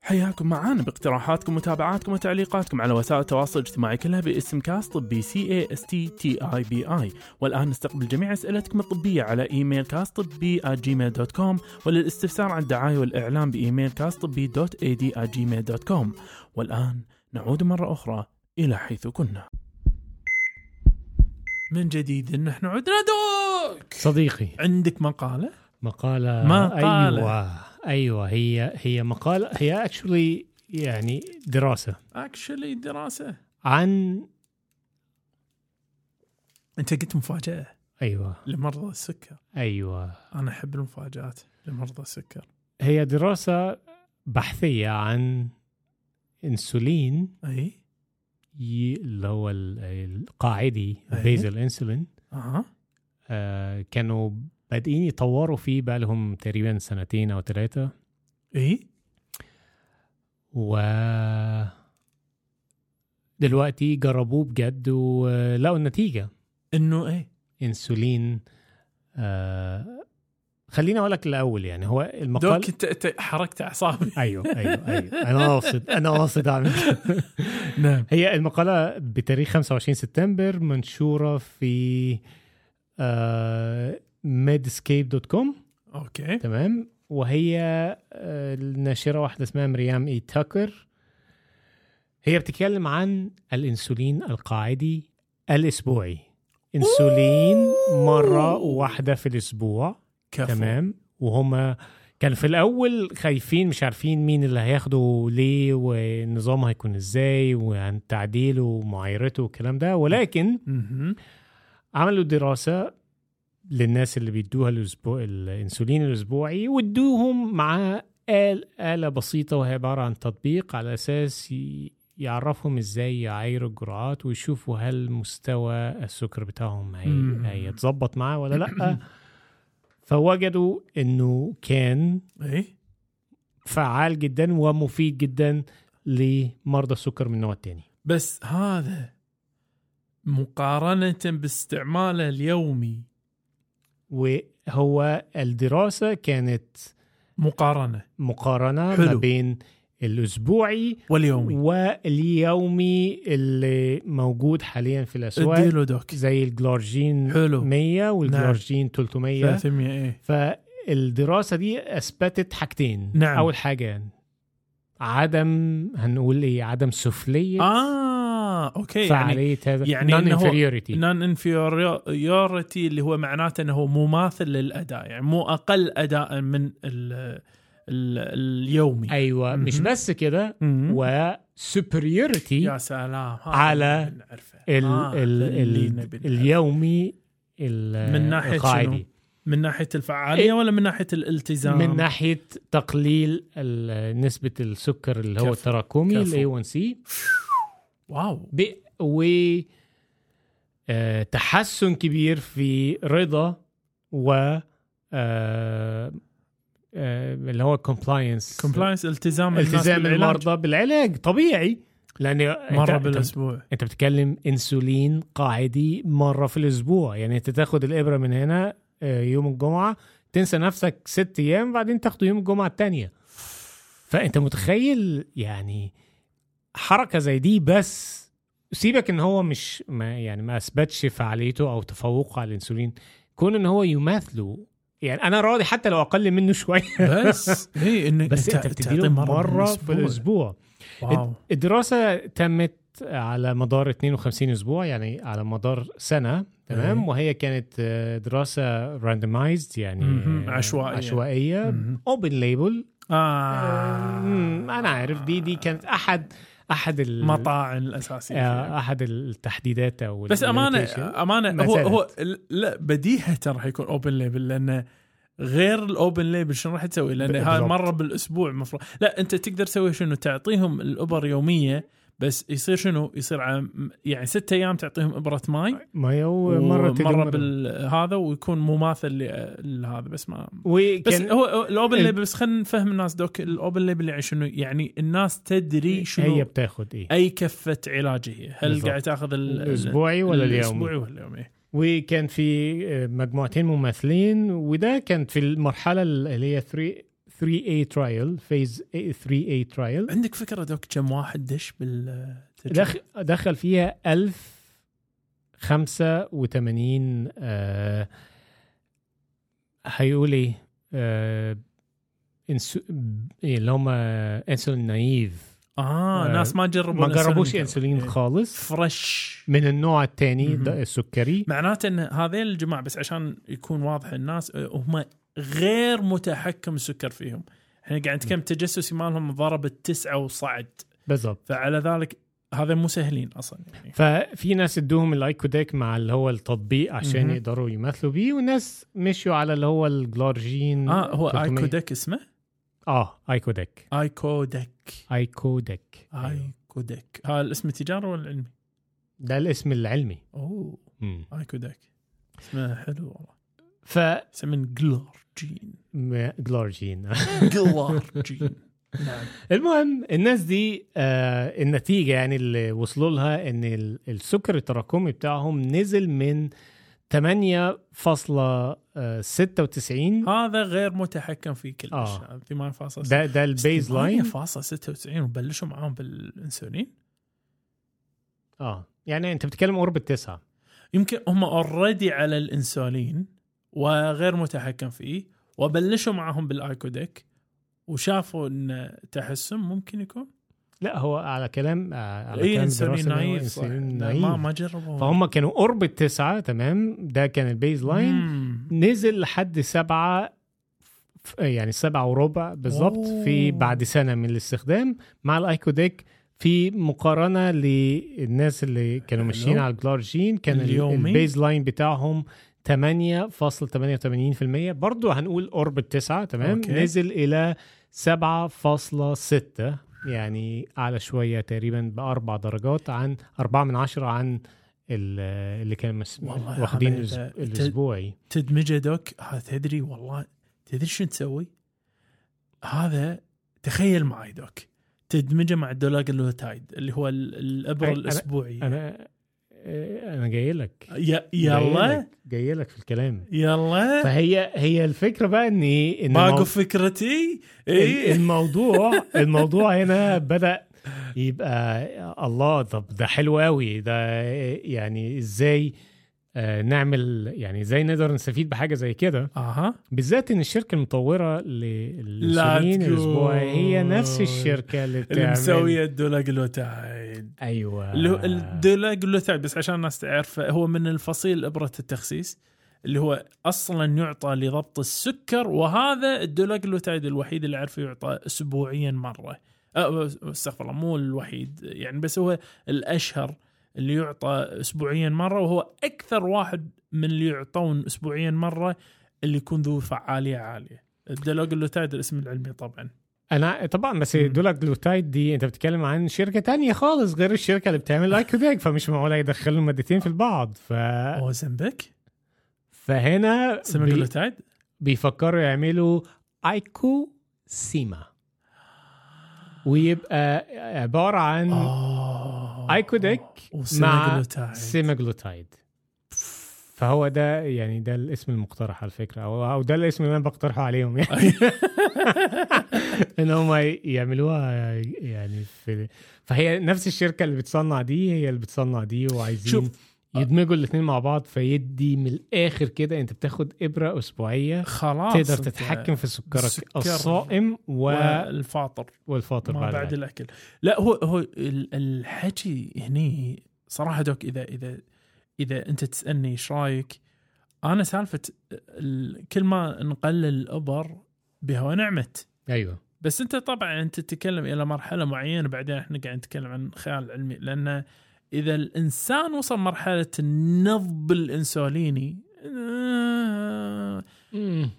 حياكم معانا باقتراحاتكم ومتابعاتكم وتعليقاتكم على وسائل التواصل الاجتماعي كلها باسم كاست طبي C A S T T E B I والآن نستقبل جميع أسئلتكم الطبية على إيميل كاست طبي Gmail dot com وللاستفسار عن الدعاية والإعلام بإيميل كاست طبي dot ad Gmail dot com والآن نعود مرة أخرى إلى حيث كنا. من جديد نحن عدنا doc! صديقي. عندك مقالة؟ مقالة مقالة. أيوة. أيوة هي هي مقالة هي actually يعني دراسة. actually دراسة. عن أنت قلت مفاجأة. أيوة. لمرضى السكر. أيوة. أنا أحب المفاجآت لمرضى السكر. هي دراسة بحثية عن إنسولين أي؟ اللي هو ال- القاعدي. بيزل انسولين أها. آه كانوا بادئين يطوروا فيه بقالهم تقريبا سنتين أو ثلاثة اي و دلوقتي جربوه بجد ولقوا النتيجة. إنه إيه؟ إنسولين آه خليني أقول لك الأول يعني هو المقال doc انت حركت أعصابي. أيوه أيوه أيوه. أنا قاصد أنا قاصد أعمل. نعم. هي المقالة بتاريخ 25 سبتمبر منشورة في آه medscape.com okay. تمام. وهي آه الناشرة واحدة اسمها Miriam E Tucker. هي بتتكلم عن الإنسولين القاعدي الأسبوعي. إنسولين مرة واحدة في الأسبوع. كفو. تمام. وهم كانوا في الأول خايفين مش عارفين مين اللي هياخده ليه والنظام هيكون إزاي وعن تعديله ومعايرته والكلام ده. ولكن. عملوا دراسة للناس اللي بيدوها الأسبوع الإنسولين الأسبوعي وادوهم مع آل آلة بسيطة وهي عبارة عن تطبيق على أساس يعرفهم إزاي يعايروا الجرعات ويشوفوا هل مستوى السكر بتاعهم هي-. هيتظبط معاه ولا لأ. فوجدوا إنه كان اي فعال جدا ومفيد جدا لمرضى السكر من النوع الثاني بس هذا مقارنة باستعماله اليومي وهو الدراسة كانت مقارنة. مقارنة حلو. ما بين الأسبوعي واليومي. واليومي اللي موجود حاليا في الأسواق اديله دوك. زي ال glargine حلو. 100 وال glargine 300 300 إيه. فالدراسة دي أثبتت حاجتين. نعم. أول حاجة عدم هنقول إيه عدم سفلية. آه أوكي يعني فعالية هذا يعني إنه هو- inferiority non-inferiority اللي هو معناته إنه هو مماثل للأداء يعني مو أقل أداء من ال ال اليومي أيوه مش مهم. بس كده مم. و superiority يا سلام على. ال آه، ال ال. اليومي ال- من ناحية القاعدي من ناحية الفعالية ولا من ناحية الالتزام من ناحية تقليل نسبة السكر اللي هو كفو. التراكمي. الاي 1 سي واو. و آه، تحسن كبير في رضا و آه، آه، اللي هو compliance compliance التزام التزام المرضى بالعلاج طبيعي. لأن مرة أنت- بالأسبوع. أنت بتتكلم إنسولين قاعدي مرة في الأسبوع. يعني أنت تاخد الإبرة من هنا يوم الجمعة تنسى نفسك ست أيام بعدين تاخده يوم الجمعة التانية. فأنت متخيل يعني حركة زي دي بس سيبك إن هو مش ما يعني ما أثبتش فعاليته أو تفوقه على الإنسولين كون إن هو يماثله يعني أنا راضي حتى لو أقل منه شوية بس اي انك بس أنت بتديله مرة في الأسبوع wow الدراسة تمت على مدار 52 أسبوع يعني على مدار سنة تمام أي. وهي كانت آه، دراسة randomized يعني. آه،. عشوائية مهم. open label آه أنا عارف دي دي كانت أحد أحد ال- مطاعن الأساسية آه، أحد التحديدات أو بس أمانة. أمانة ما هو. هو لا بديهة راح يكون open label لأن غير ال open label شنو راح تسوي؟ لأن هاي. مرة بالأسبوع المفروض لا أنت تقدر تسوي شنو تعطيهم الابر يومية بس يصير شنو؟ يصير عم يعني ستة أيام تعطيهم إبرة ماي ما هو مرة. بالهذا ويكون مماثل لهذا بس ما بس هو ال open ال- label بس خلينا نفهم الناس doc ال open label يعني شنو؟ يعني الناس تدري شنو هي بتاخد إيه أي كفة علاج هي هل. قاعد تاخذ ال- الأسبوعي ولا اليومي الأسبوعي ولا اليومي وكان في مجموعتين مماثلين وده كان في المرحلة اللي هي 3 3A trial phase 3A trial عندك فكرة doc كم واحد دش بال دخل دخل فيها 1085 آه هيقول إيه؟ آه إنسو... إيه اللي هم insulin naive. آه آه، ناس ما جربوا ما جربوش. إنسولين. إيه. خالص. fresh من النوع الثاني. السكري. معناته إن هذيل الجماعة بس عشان يكون واضح الناس آه، هم غير متحكم السكر فيهم. إحنا قاعد نتكلم تجسسي مالهم ضرب التسعة وصعد. بالضبط. فعلى ذلك هذا مو سهلين أصلا يعني. ففي ناس ادوهم ال icodec مع اللي هو التطبيق عشان مهم. يقدروا يمثلوا بيه وناس مشوا على اللي هو ال glargine آه هو 300. icodec اسمه؟ آه icodec icodec icodec. icodec هذا الاسم التجاري ولا العلمي؟ ده الاسم العلمي. أوه. مم. icodec اسمه حلو والله. ف يسمين glargine م- glargine glargine نعم. المهم الناس دي آه النتيجة يعني اللي وصلوا لها إن ال- السكر التراكمي بتاعهم نزل من 8.96 هذا غير متحكم فيه كلش آه. 8.6 ده ده ال baseline 8.96 وبلشوا معاهم بالإنسولين؟ آه. يعني أنت بتتكلم قرب التسعة. يمكن هم already على الإنسولين. وغير متحكم فيه وبلشوا معاهم بال icodec وشافوا إن تحسن ممكن يكون لا هو على كلام آه، على اي كلام naive لا، naive ما ما جربوا فهم كانوا قرب التسعة تمام ده كان ال baseline مم. نزل لحد سبعة ف- يعني سبعة وربع بالظبط. في بعد سنة من الاستخدام مع ال icodec في مقارنة للناس اللي كانوا ماشيين. على ال glargine كان ال- اليومي. ال baseline بتاعهم 8.88% برضو هنقول قرب التسعة تمام okay. نزل إلى 7.6 يعني أعلى شوية تقريبا بأربع درجات عن أربعة من عشرة عن ال- اللي كان مس... واخدين الأسبوعي تدمجه doc تدري والله تدري شو تسوي؟ هذا تخيل معي دوك تدمجه مع الدولاجلوتايد اللي هو ال- الابره أي- أنا- الأسبوعي أنا أنا جاي لك. يلا. جاي لك في الكلام. يلا. فهي هي الفكرة بقى إن إيه؟ إن المو- فكرتي؟ اي الموضوع الموضوع هنا بدأ يبقى الله طب ده حلو قوي ده يعني إزاي آه، نعمل يعني إزاي نقدر نستفيد بحاجة زي كده. أها. بالذات إن الشركة المطورة للانسولين تقول. الاسبوعي هي نفس الشركة اللي اللي بتعمل. مسوية الدولاجلوتايد أيوه. اللي هو الدولاجلوتايد بس عشان الناس تعرف هو من الفصيل إبرة التخسيس اللي هو أصلا يعطى لضبط السكر وهذا الدولاجلوتايد الوحيد اللي أعرفه يعطى اسبوعيا مرة. أه، أستغفر الله مو الوحيد يعني بس هو الأشهر اللي يعطى اسبوعيا مرة وهو أكثر واحد من اللي يعطون اسبوعيا مرة اللي يكون ذو فعالية عالية. ال dulaglutide الاسم العلمي طبعا. أنا طبعا بس مم. dulaglutide دي أنت بتتكلم عن شركة تانية خالص غير الشركة اللي بتعمل ال icodec فمش معقول يدخلوا المادتين في البعض. ف... Ozempic فهنا بي... semaglutide بيفكروا يعملوا IcoSema ويبقى عبارة عن آه. icodec مع semaglutide فهو ده يعني ده الاسم المقترح على فكرة أو أو ده الاسم اللي أنا بقترحه عليهم يعني إن هم يعملوها يعني في فهي نفس الشركة اللي بتصنع دي هي اللي بتصنع دي وعايزين شوف. يدمجوا الاثنين مع بعض فيدي من الآخر كده أنت بتاخد إبرة أسبوعية خلاص تقدر تتحكم في سكرك السكر الصائم و... والفاطر. والفاطر ما بعد, بعد الأكل. لا هو هو ال- الحكي هني صراحة دوك إذا إذا إذا أنت تسألني إيش رأيك أنا سالفة ال- كل ما نقلل الأبر بها ونعمت أيوه. بس أنت طبعا أنت تتكلم إلى مرحلة معينة بعدين إحنا قاعد نتكلم عن خيال علمي لأن إذا الإنسان وصل مرحلة النضب الإنسوليني آه،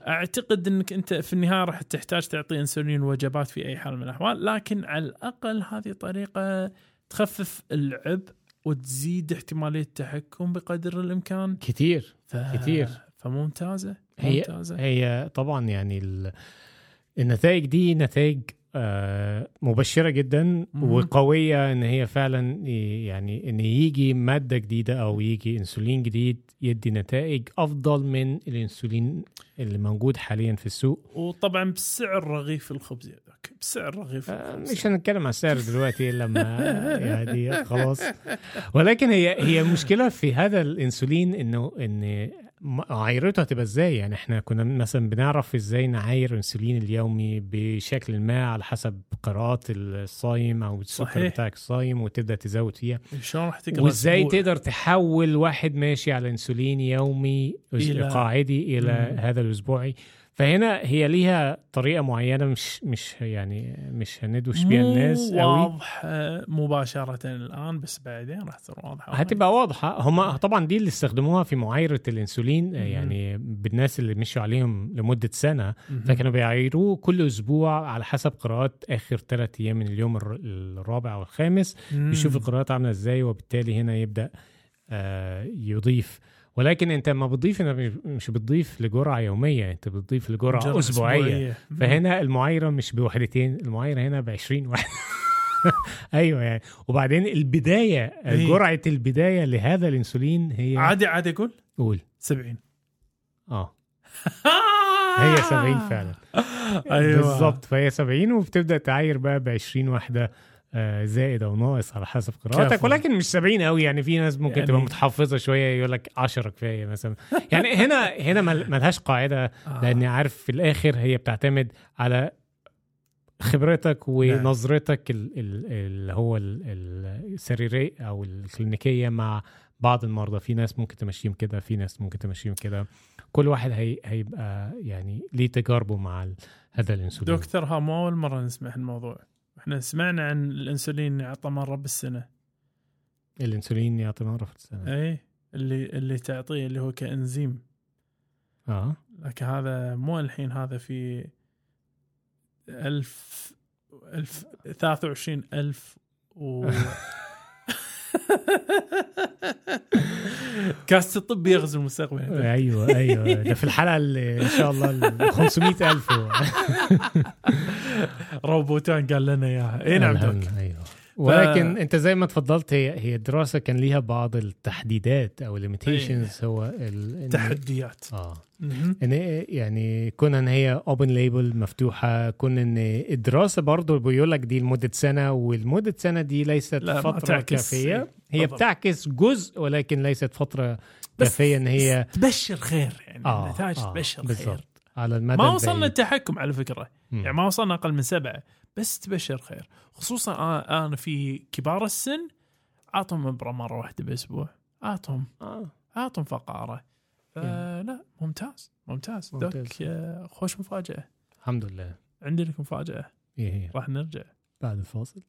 أعتقد إنك أنت في النهاية راح تحتاج تعطي إنسولين وجبات في أي حال من الأحوال لكن على الأقل هذه طريقة تخفف العبء وتزيد احتمالية التحكم بقدر الإمكان. كتير ف... كتير. فممتازة هي ممتازة. هي طبعا يعني ال... النتائج دي نتائج مبشرة جدا. وقوية إن هي فعلا يعني إن يجي مادة جديدة أو يجي إنسولين جديد يدي نتائج أفضل من الإنسولين اللي موجود حاليا في السوق. وطبعا بسعر رغيف الخبز دوك بسعر رغيف آه، الخبز. مش هنتكلم عن السعر دلوقتي لما يعني خلاص. ولكن هي هي مشكلة في هذا الإنسولين انه إن معايرته هتبقى إزاي يعني إحنا كنا مثلا بنعرف إزاي نعاير الانسولين اليومي بشكل ما على حسب قراءات الصايم أو السكر. بتاعك الصايم وتبدأ تزود فيها وإزاي؟ تقدر تحول واحد ماشي على انسولين يومي إلى- قاعدي إلى مم. هذا الأسبوعي فهنا هي ليها طريقة معينة مش مش يعني مش هندوش بيها الناس قوي واضحه مباشرة الآن بس بعدين راح تصير واضحة هتبقى واضحة هم طبعا دي اللي استخدموها في معايرة الإنسولين آه، مم. يعني بالناس اللي مشوا عليهم لمدة سنة. فكانوا بيعايروه كل أسبوع على حسب قراءات آخر ثلاث أيام من اليوم الر- الرابع أو الخامس مم. يشوف القراءات عاملة إزاي وبالتالي هنا يبدأ آه، يضيف ولكن انت لما بتضيف انت مش- بتضيف لجرعة يومية انت بتضيف لجرعة جرعة أسبوعية. فهنا المعايرة مش بوحدتين المعايرة هنا ب 20 واحد. أيوه يعني. وبعدين البداية إيه. جرعة البداية لهذا الإنسولين هي عادي عادي أقول قول. 70 آه. هي 70 فعلا. أيوه. بالظبط فهي 70 وبتبدأ تعاير بقى ب 20 واحدة. زائد أو ناقص على حسب قراءتك. ولكن مش 70 قوي يعني في ناس ممكن يعني- تبقى متحفظة شوية يقول لك 10 كفاية مثلا. يعني هنا هنا مل- ملهاش قاعدة آه. لاني عارف في الآخر هي بتعتمد على خبرتك ونظرتك ال- ال- اللي هو ال- ال- السريريه أو الكلينيكية مع بعض المرضى في ناس ممكن تمشيهم كده في ناس ممكن تمشيهم كده. كل واحد هي هيبقى يعني ليه تجاربه مع هذا الإنسولين. دكتور ها مو أول مرة نسمع الموضوع. إحنا سمعنا عن الإنسولين يعطى مرة بالسنة. الإنسولين يعطي مرة في السنة. اي اللي اللي تعطيه اللي هو كإنزيم. آه. لكن هذا مو الحين هذا في ألف ألف ثلاثة وعشرين ألف و كاست الطب يغزو المستقبل. أيوه أيوه. ده في الحلقة اللي إن شاء الله ال 500000 روبوتان قال لنا إياها. اي نعم أيوه. ولكن أنت زي ما تفضلت هي هي الدراسه كان ليها بعض التحديدات أو ال limitations هو ال... إن- تحديات. آه. إن يعني كون إن هي open label مفتوحة كون إن الدراسة برضو بيقول لك دي لمدة سنة والمدة سنة دي ليست لا، فترة. كافية. هي بالضبط. بتعكس جزء ولكن ليست فترة كافية إن هي تبشر خير يعني. آه النتائج آه، تبشر خير. بالضبط. على المدى ما وصلنا البعيد. التحكم على فكرة. مم. يعني ما وصلنا أقل من سبعة. بس تبشر خير. خصوصا أنا أنا في كبار السن أعطهم ابره مرة واحدة بالاسبوع أعطهم. آه. أعطهم فقارة. فلا ممتاز. ممتاز, ممتاز. دوك خوش مفاجأة. الحمد لله. عندي لك مفاجأة. هي هي راح نرجع. بعد الفاصل.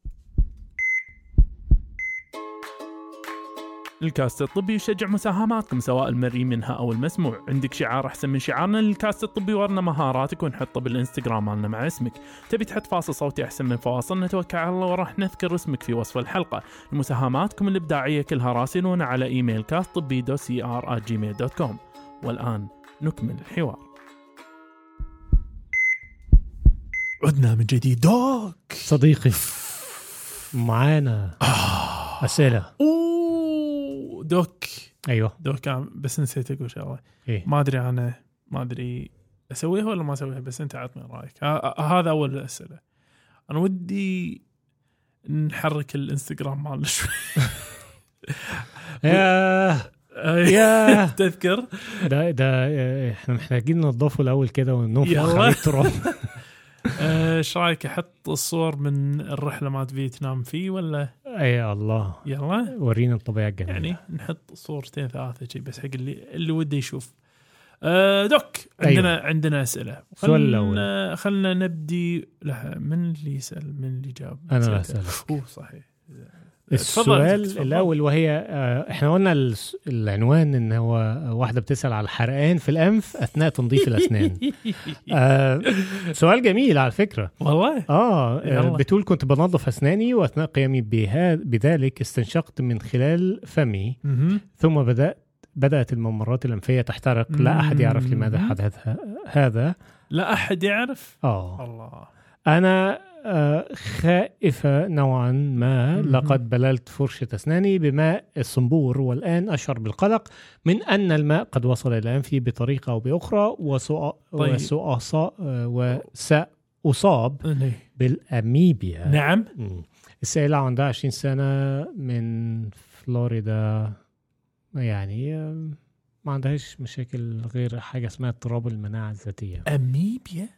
الكاست الطبي يشجع مساهماتكم سواء المرئي منها أو المسموع. عندك شعار أحسن من شعارنا للكاست الطبي ورنا مهاراتك ونحطه بالإنستغرام مالنا مع اسمك. تبي تحط فاصل صوتي أحسن من فواصلنا توكل على الله وراح نذكر اسمك في وصف الحلقة. مساهماتكم الإبداعية كلها راسلونا على إيميل كاست طبي دو سي ار Gmail dot com والآن نكمل الحوار. عدنا من جديد. Doc! صديقي. معانا أسئلة. أوه! Doc. أيوه. Doc بس نسيت أقول شغلة. إيه. ما أدري أنا ما أدري أسويها ولا ما أسويها بس أنت عطني رأيك. هذا أول الأسئلة. أنا ودي نحرك الإنستغرام مالنا شوي. يا تذكر؟ ده ده آه، إحنا محتاجين ننضفه الأول كده وننفخ. عليه التراب إيش رأيك أحط الصور من الرحلة مالت فيتنام فيه ولا؟ يا الله. يلا. ورينا الطبيعة الجميله يعني نحط صورتين ثلاثة شي بس حق اللي اللي وده يشوف. آه، دوك عندنا أيوة. عندنا أسئلة. خلنا خلنا نبدي. لا من اللي يسأل من اللي جاب أنا. أسألك. أوه صحيح. السؤال. الأول وهي آه، إحنا قلنا العنوان إن هو واحدة بتسأل على الحرقان في الأنف أثناء تنظيف الأسنان. آه، سؤال جميل على فكرة. والله؟ آه. آه، بتقول كنت بنظف أسناني وأثناء قيامي بذلك استنشقت من خلال فمي. ثم بدات بدأت الممرات الأنفية تحترق. لا أحد يعرف لماذا. حدث هذا. لا أحد يعرف؟ آه. الله. آه، خائفة نوعا ما. لقد بللت فرشة أسناني بماء الصنبور والآن أشعر بالقلق من أن الماء قد وصل إلى أنفي بطريقة أو بأخرى وسأ- طيب. وسأص- وسأصاب. بالأميبيا نعم. السائلة عندها 20 سنة من فلوريدا يعني آه، ما عندهاش مشاكل غير حاجة اسمها اضطراب المناعة الذاتية أميبيا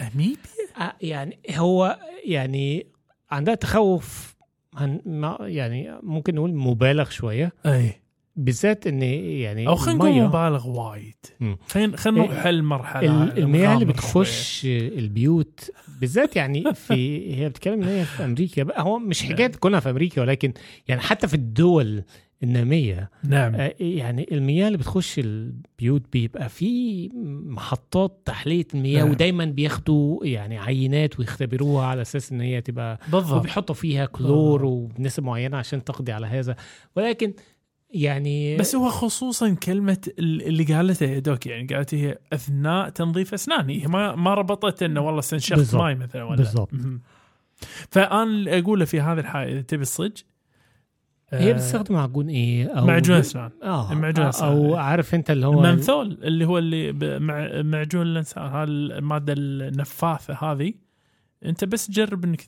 أميبيا؟ آه، يعني هو يعني عندها تخوف عن ما يعني ممكن نقول مبالغ شوية. أي. بالذات إن يعني أو خلينا نقول مبالغ وايد. خلينا خلينا نروح المرحله ال- المياه اللي بتخش البيوت بالذات يعني في هي بتتكلم إن هي في أمريكا. بقى هو مش حكاية كونها في أمريكا ولكن يعني حتى في الدول النامية. نعم آه، يعني المياه اللي بتخش البيوت بيبقى في محطات تحلية المياه نعم. ودايما بياخدوا يعني عينات ويختبروها على أساس إن هي تبقى بالضبط وبيحطوا فيها كلور. وبنسب معينة عشان تقضي على هذا ولكن يعني بس هو خصوصا كلمة ال- اللي قالتها يا دوك يعني قالت هي أثناء تنظيف أسناني هي ما ما ربطت إنه والله استنشقت. ماي مثلا ولا بالضبط. فأنا أقوله في هذه الحاله اذا تبي الصج هي آه، بتستخدم معجون إيه أو معجون اسنان آه المعجون آه، الأسنان. أو عارف أنت اللي هو المنثول اللي هو اللي معجون الانسان هذه المادة النفاثة هذه أنت بس جرب إنك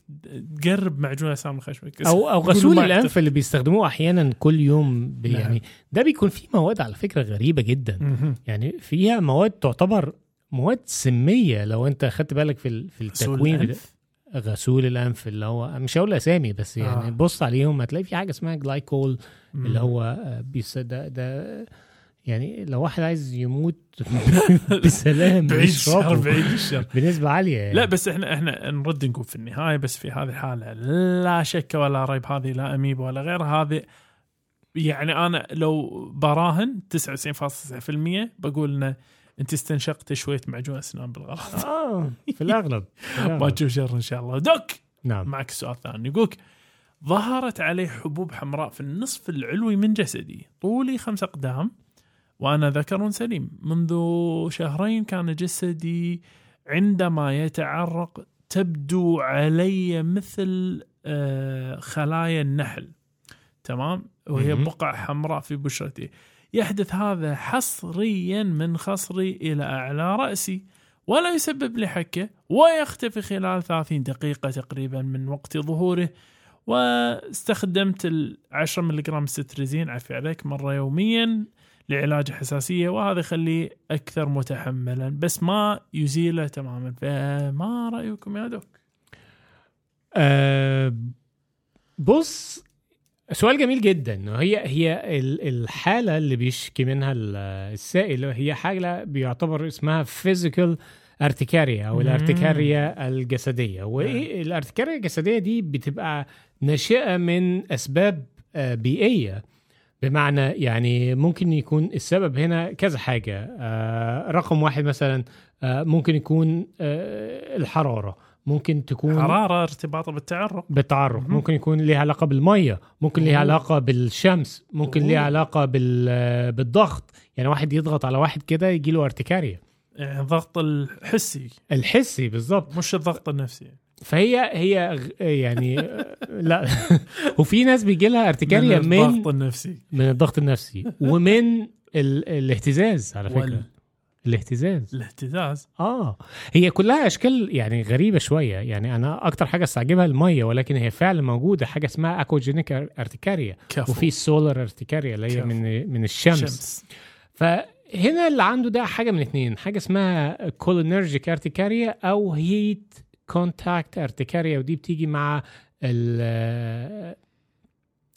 تقرب معجون الأسنان من خشمك أو أو غسول الأنف اللي بيستخدموه أحيانا كل يوم نعم. يعني ده بيكون فيه مواد على فكرة غريبة جدا. يعني فيها مواد تعتبر مواد سمية لو أنت خدت بالك في في التكوين؟ غسول الأنف اللي هو مش هقول أسامي بس يعني آه. بص عليهم هتلاقي في حاجة اسمها جلايكول اللي مم. هو آه، base ده, ده يعني لو واحد عايز يموت بسلام بعيد الشر بعيد الشر بنسبة عالية يعني. لا بس إحنا إحنا نرد نقول في النهاية بس في هذه الحالة لا شك ولا ريب هذه لا اميبا ولا غيرها هذه يعني أنا لو براهن 99.9% بقول إنه انت استنشقت شوية معجون اسنان بالغلط. آه في الأغلب ما. تشوف شر إن شاء الله. دوك نعم. معك سؤال ثاني. يقولك ظهرت عليه حبوب حمراء في النصف العلوي من جسدي. طولي خمس أقدام وأنا ذكر سليم. منذ شهرين كان جسدي عندما يتعرق تبدو علي مثل آه، خلايا النحل. تمام؟ وهي. بقع حمراء في بشرتي. يحدث هذا حصريا من خصري إلى أعلى رأسي ولا يسبب لي حكة ويختفي خلال 30 دقيقة تقريبا من وقت ظهوره. واستخدمت ال 10 ملغ ستريزين عفي عليك مرة يوميا لعلاج الحساسية وهذا يخليه أكثر متحملا. بس ما يزيله تماما. فما رأيكم يا Doc؟ آه بص سؤال جميل جدا. هي هي ال- الحالة اللي بيشكي منها ال- السائل هي حالة بيعتبر اسمها physical urticaria أو. ال urticaria الجسدية. وإيه ال urticaria الجسدية دي بتبقى ناشئة من أسباب آه، بيئية. بمعنى يعني ممكن يكون السبب هنا كذا حاجة آه، رقم واحد مثلا آه، ممكن يكون الحرارة. ممكن تكون حرارة ارتباطه بالتعرق. بالتعرق. ممكن يكون ليه علاقة بالمية. ممكن أوه. علاقة بالشمس. ممكن أوه. علاقة بال بالضغط. يعني واحد يضغط على واحد كده يجي له ارتكاريا. يعني الضغط الحسي. الحسي بالظبط مش الضغط النفسي. فهي هي يعني لا. وفي ناس بيجي لها urticaria من الضغط النفسي. من الضغط النفسي. ومن ال... الاهتزاز على فكرة. الاهتزاز. الاهتزاز. آه. هي كلها أشكال يعني غريبة شوية. يعني أنا أكتر حاجة استعجبها المية ولكن هي فعلا موجودة حاجة اسمها aquagenic urticaria كفو. وفي ال solar urticaria اللي هي كفو. من من الشمس. شمس. فهنا اللي عنده ده حاجة من اتنين. حاجة اسمها cholinergic urticaria أو heat contact urticaria ودي بتيجي مع ال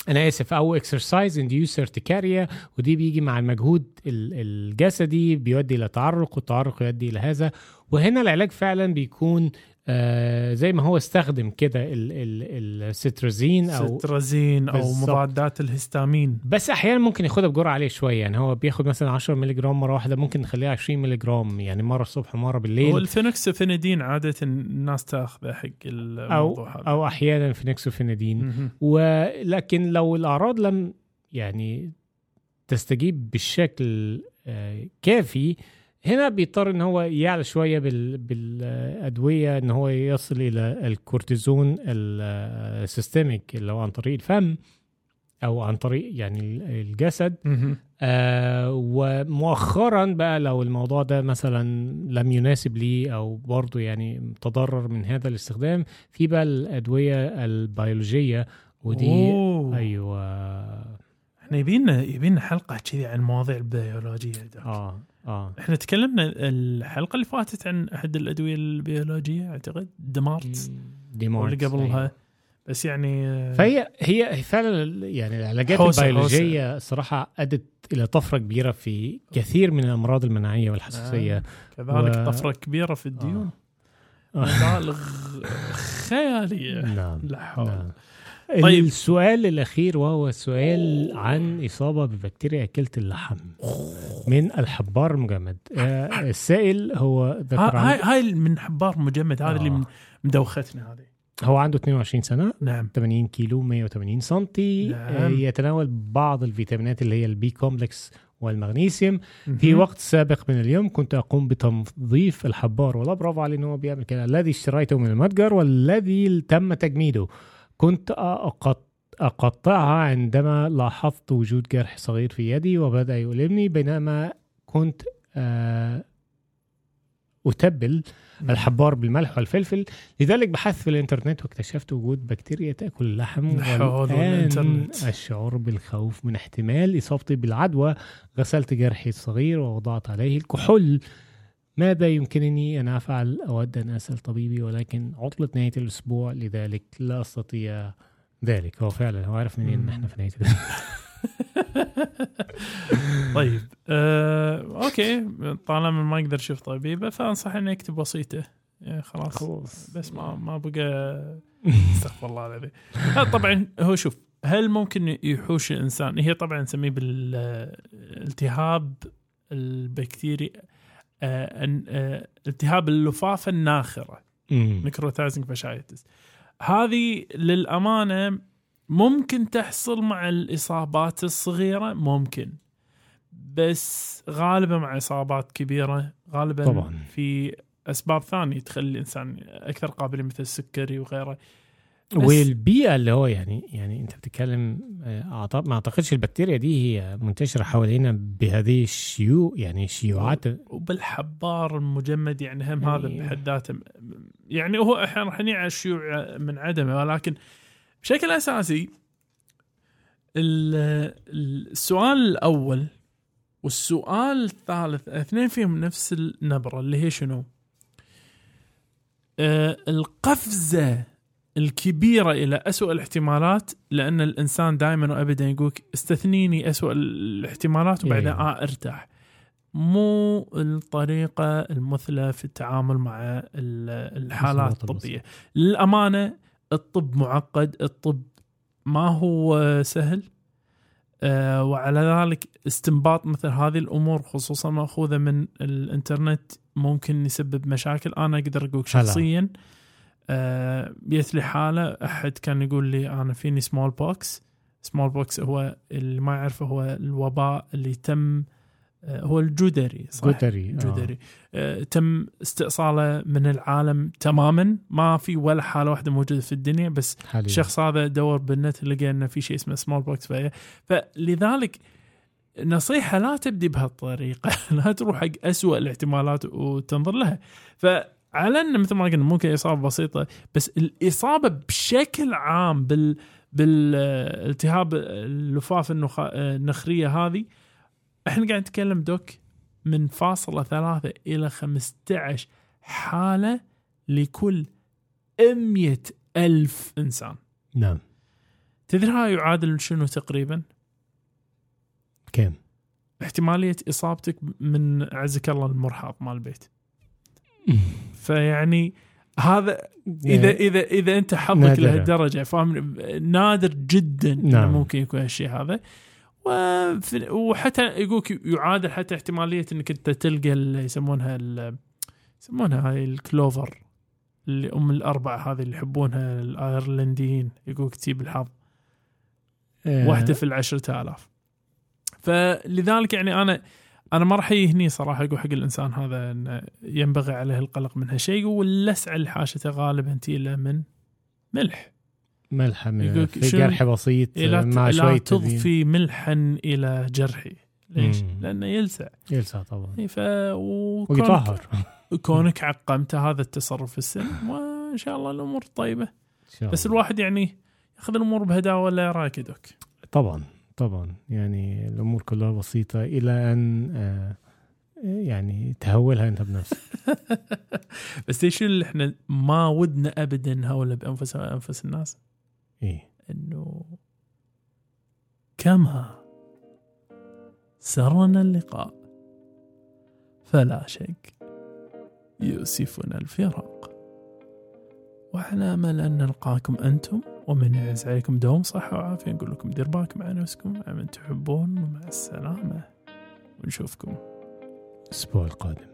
أنا آسف أو exercise induced urticaria ودي بيجي مع المجهود ال- الجسدي بيؤدي إلى تعرق والتعرق يؤدي إلى هذا. وهنا العلاج فعلا بيكون آه زي ما هو استخدم كده ال- ال- ال cetirizine أو cetirizine أو. مضادات الهستامين بس أحيانا ممكن ياخدها بجرعة عالية شوية يعني هو بياخد مثلا 10 مللي جرام مرة واحدة ممكن نخليها 20 مللي جرام يعني مرة الصبح ومرة بالليل وال fexofenadine عادة الناس تاخذه حق الموضوع هذا أو أحيانا fexofenadine. ولكن لو الأعراض لم يعني تستجيب بالشكل آه، كافي هنا بيضطر إن هو يعلى شوية بال بالأدوية إن هو يصل إلى الكورتيزون ال systemic اللي هو عن طريق الفم أو عن طريق يعني الجسد. آه ومؤخرا بقى لو الموضوع ده مثلا لم يناسب لي أو برضه يعني تضرر من هذا الاستخدام في بقى الأدوية البيولوجية ودي أوه. أيوه إحنا يبينا يبينا حلقة كذي عن المواضيع البيولوجية. آه آه. إحنا تكلمنا الحلقة اللي فاتت عن أحد الأدوية البيولوجية أعتقد دمارت دي واللي مارتس، قبلها. أيوة. بس يعني آه، فهي هي فعلا يعني العلاجات حوسة- البيولوجية صراحة أدت إلى طفرة كبيرة في كثير من الأمراض المناعية والحساسية. كذلك و- طفرة كبيرة في الديون. آه. مبالغ خيالية. نعم. لا حول. نعم. طيب. السؤال الأخير وهو سؤال عن إصابة ببكتيريا أكلة اللحم من الحبار المجمد آه، السائل هو ذكر ها- هاي هاي من حبار مجمد هذا اللي آه. من- مدوختنا هذه هو عنده 22 سنة نعم 80 كيلو 180 سنتي نعم. آه، يتناول بعض الفيتامينات اللي هي ال B complex والمغنيسيوم في مهم. وقت سابق من اليوم كنت أقوم بتنظيف الحبار والله برافو عليه إن هو بيعمل كده الذي اشتريته من المتجر والذي تم تجميده كنت أقط أقطعها عندما لاحظت وجود جرح صغير في يدي وبدأ يؤلمني بينما كنت آه، أتبل الحبار بالملح والفلفل. لذلك بحثت في الإنترنت واكتشفت وجود بكتيريا تأكل اللحم والآن. الشعور بالخوف من احتمال إصابتي بالعدوى. غسلت جرحي الصغير ووضعت عليه الكحول. ماذا يمكنني أن أفعل؟ أود أن أسأل طبيبي ولكن عطلة نهاية الأسبوع لذلك لا أستطيع ذلك. هو فعلا هو عارف منين إن إحنا في نهاية الأسبوع. طيب آه، أوكي. طالما ما يقدر يشوف طبيبه فأنصح إنه يكتب وصيته. يعني خلاص. خلاص. بس ما ما بقى استغفر الله العظيم. طبعا هو شوف هل ممكن يحوش الإنسان؟ هي طبعا نسميه بالالتهاب البكتيري التهاب اللفافة الناخرة أمم. necrotizing fasciitis هذه للأمانة ممكن تحصل مع الإصابات الصغيرة ممكن بس غالبا مع إصابات كبيرة غالبا طبعاً. في أسباب ثانية تخلي الإنسان أكثر قابلية مثل السكري وغيره والبيئة اللي هو يعني يعني انت بتتكلم آه، ما أعتقدش البكتيريا دي هي منتشرة حوالينا بهذه الشيوع يعني شيوعات وبالحبار المجمد يعني هم هذا يعني- بحد ذاته يعني هو إحنا راح نعي على الشيوع من عدمه ولكن بشكل أساسي ال- السؤال الأول والسؤال الثالث اثنين فيهم نفس النبرة اللي هي شنو؟ آه القفزة الكبيرة إلى أسوأ الاحتمالات لأن الإنسان دائما وابدا يقول استثنيني أسوأ الاحتمالات وبعدين أيوة. آه ارتاح مو الطريقة المثلى في التعامل مع ال- الحالات الطبية للأمانة الطب معقد الطب ما هو سهل آه، وعلى ذلك استنباط مثل هذه الأمور خصوصا مأخوذة من الإنترنت ممكن يسبب مشاكل أنا أقدر أقول هلا. شخصيا آه، جت لي حالة. أحد كان يقول لي أنا فيني smallpox smallpox هو اللي ما يعرفه هو الوباء اللي تم آه، هو الجدري صح؟ جدري آه. جدري. آه، تم استئصاله من العالم تماما. ما في ولا حالة واحدة موجودة في الدنيا بس حاليا. الشخص هذا دور بالنت لقى إنه في شيء اسمه smallpox فلذلك نصيحة لا تبدي بهالطريقة. لا تروح حق أسوأ الاحتمالات وتنظر لها. فعلى أن مثل ما قلنا ممكن إصابة بسيطة بس الإصابة بشكل عام بال بالالتهاب اللفاف النخ- النخرية هذه. إحنا قاعد نتكلم دوك من فاصلة ثلاثة إلى 15 حالة لكل 100 ألف إنسان. نعم. تدري هاي يعادل شنو تقريبا؟ كم؟ احتمالية إصابتك من عزك الله المرحاض مال البيت. فيعني هذا إذا إذا إذا أنت حظك. لهالدرجة فاهم نادر جدا نعم. ممكن يكون هالشيء هذا. وحتى يقولك يعادل حتى احتمالية إنك أنت تلقى اللي يسمونها يسمونها هاي الكلوفر اللي أم الأربعة هذه اللي يحبونها الأيرلنديين يقولك تجيب الحظ. آه، واحدة في العشرة آلاف. فلذلك يعني أنا أنا ما راح يهني صراحة أقول حق الإنسان هذا انه ينبغي عليه القلق من هالشيء واللسعه اللي حاشته غالبا تيله من ملح ملحه من في جرح بسيط لا, مع لا شوية تبين. تضفي ملحا إلى جرحي ليش؟ مم. لأنه يلسع يلسع طبعا إيه، ف وكونك, ويطهر كونك عقمته هذا التصرف في السن وإن شاء الله الأمور طيبة إن شاء بس الله. الواحد يعني ياخذ الأمور بهداوة ولا رايك دوك؟ طبعا طبعا يعني الأمور كلها بسيطة إلى أن آه، يعني تهولها أنت بنفسك. بس إيش اللي إحنا ما ودنا ابدا نهول بانفس انفس الناس؟ إيه. إنه كما سرنا اللقاء فلا شك يؤسفنا الفراق. وإحنا امل أن نلقاكم أنتم ومن يعز عليكم دوم صحة وعافية نقول لكم دير بالكم على نفسكم على من تحبون ومع السلامة. ونشوفكم. الأسبوع القادم.